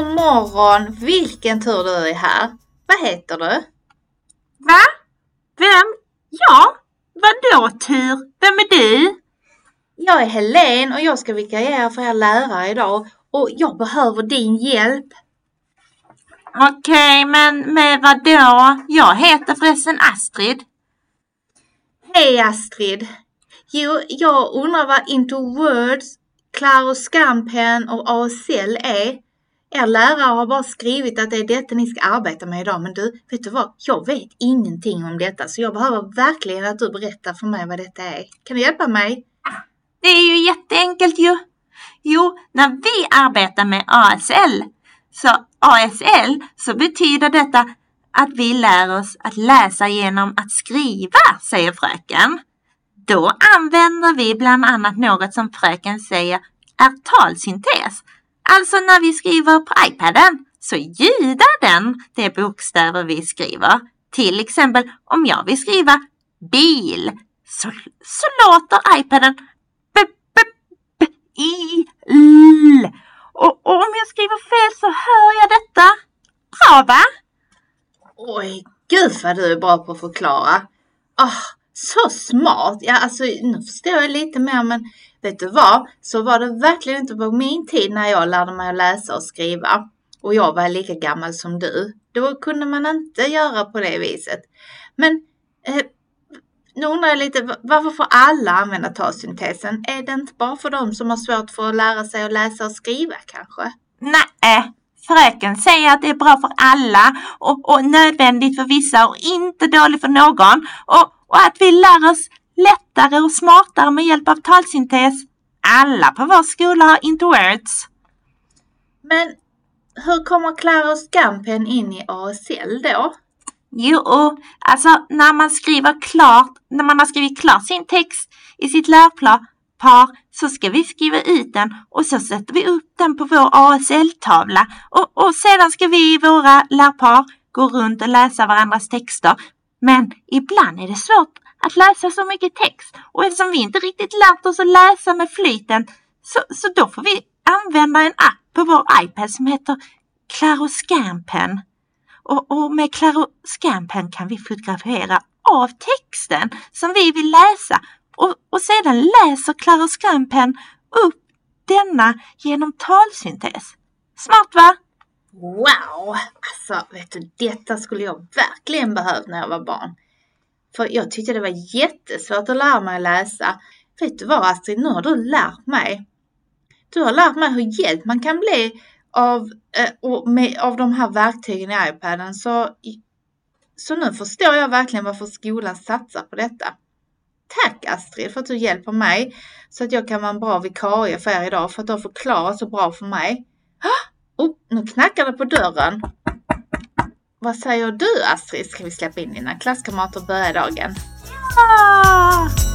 God morgon! Vilken tur du är här. Vad heter du? Va? Vem? Ja? Vadå tur? Vem är du? Jag är Helen och jag ska vikariera för er lärare idag och jag behöver din hjälp. Okej, okay, men med vad då? Jag heter förresten Astrid. Hej Astrid! Jo, jag undrar vad Into Words, Claro Scampen och ASL är. Er lärare har bara skrivit att det är detta ni ska arbeta med idag, men du, vet du vad? Jag vet ingenting om detta, så jag behöver verkligen att du berättar för mig vad detta är. Kan du hjälpa mig? Det är ju jätteenkelt ju. Jo, när vi arbetar med ASL, så ASL, så betyder detta att vi lär oss att läsa genom att skriva, säger fröken. Då använder vi bland annat något som fröken säger är talsyntes. Alltså när vi skriver på iPaden så ljudar den de bokstäver vi skriver. Till exempel om jag vill skriva bil så, så låter iPaden b, b, b, i, l. Och, och om jag skriver fel så hör jag detta. Bra va? Oj, gud vad du är bra på att förklara. Oh, så smart! Ja, alltså nu förstår jag lite mer men vet du vad? Så var det verkligen inte på min tid när jag lärde mig att läsa och skriva. Och jag var lika gammal som du. Då kunde man inte göra på det viset. Men eh, nu undrar jag lite, varför får alla använda talsyntesen? Är det inte bara för dem som har svårt för att lära sig att läsa och skriva kanske? Nej, fröken säger att det är bra för alla och, och nödvändigt för vissa och inte dåligt för någon. Och, och att vi lär oss lättare och smartare med hjälp av talsyntes. Alla på vår skola har inte words. Men hur kommer Clara och Scampen in i ASL då? Jo, alltså när man skriver klart, när man har skrivit klart sin text i sitt lärplan par så ska vi skriva ut den och så sätter vi upp den på vår ASL-tavla och, och sedan ska vi i våra lärpar gå runt och läsa varandras texter. Men ibland är det svårt att läsa så mycket text och eftersom vi inte riktigt lärt oss att läsa med flyten så, så då får vi använda en app på vår iPad som heter Claroscanpen Och, och med Claroscanpen kan vi fotografera av texten som vi vill läsa och, och sedan läser Claroscanpen upp denna genom talsyntes. Smart va? Wow! Alltså, vet du, detta skulle jag verkligen behövt när jag var barn. För jag tyckte det var jättesvårt att lära mig att läsa. Vet du vad Astrid, nu har du lärt mig. Du har lärt mig hur hjälp man kan bli av, äh, med, av de här verktygen i iPaden. Så, så nu förstår jag verkligen varför skolan satsar på detta. Tack Astrid för att du hjälper mig så att jag kan vara en bra vikarie för er idag för att du har förklarat så bra för mig. Oh, nu knackar det på dörren. Vad säger du Astrid? Ska vi släppa in dina klasskamrater och börja dagen? Ja!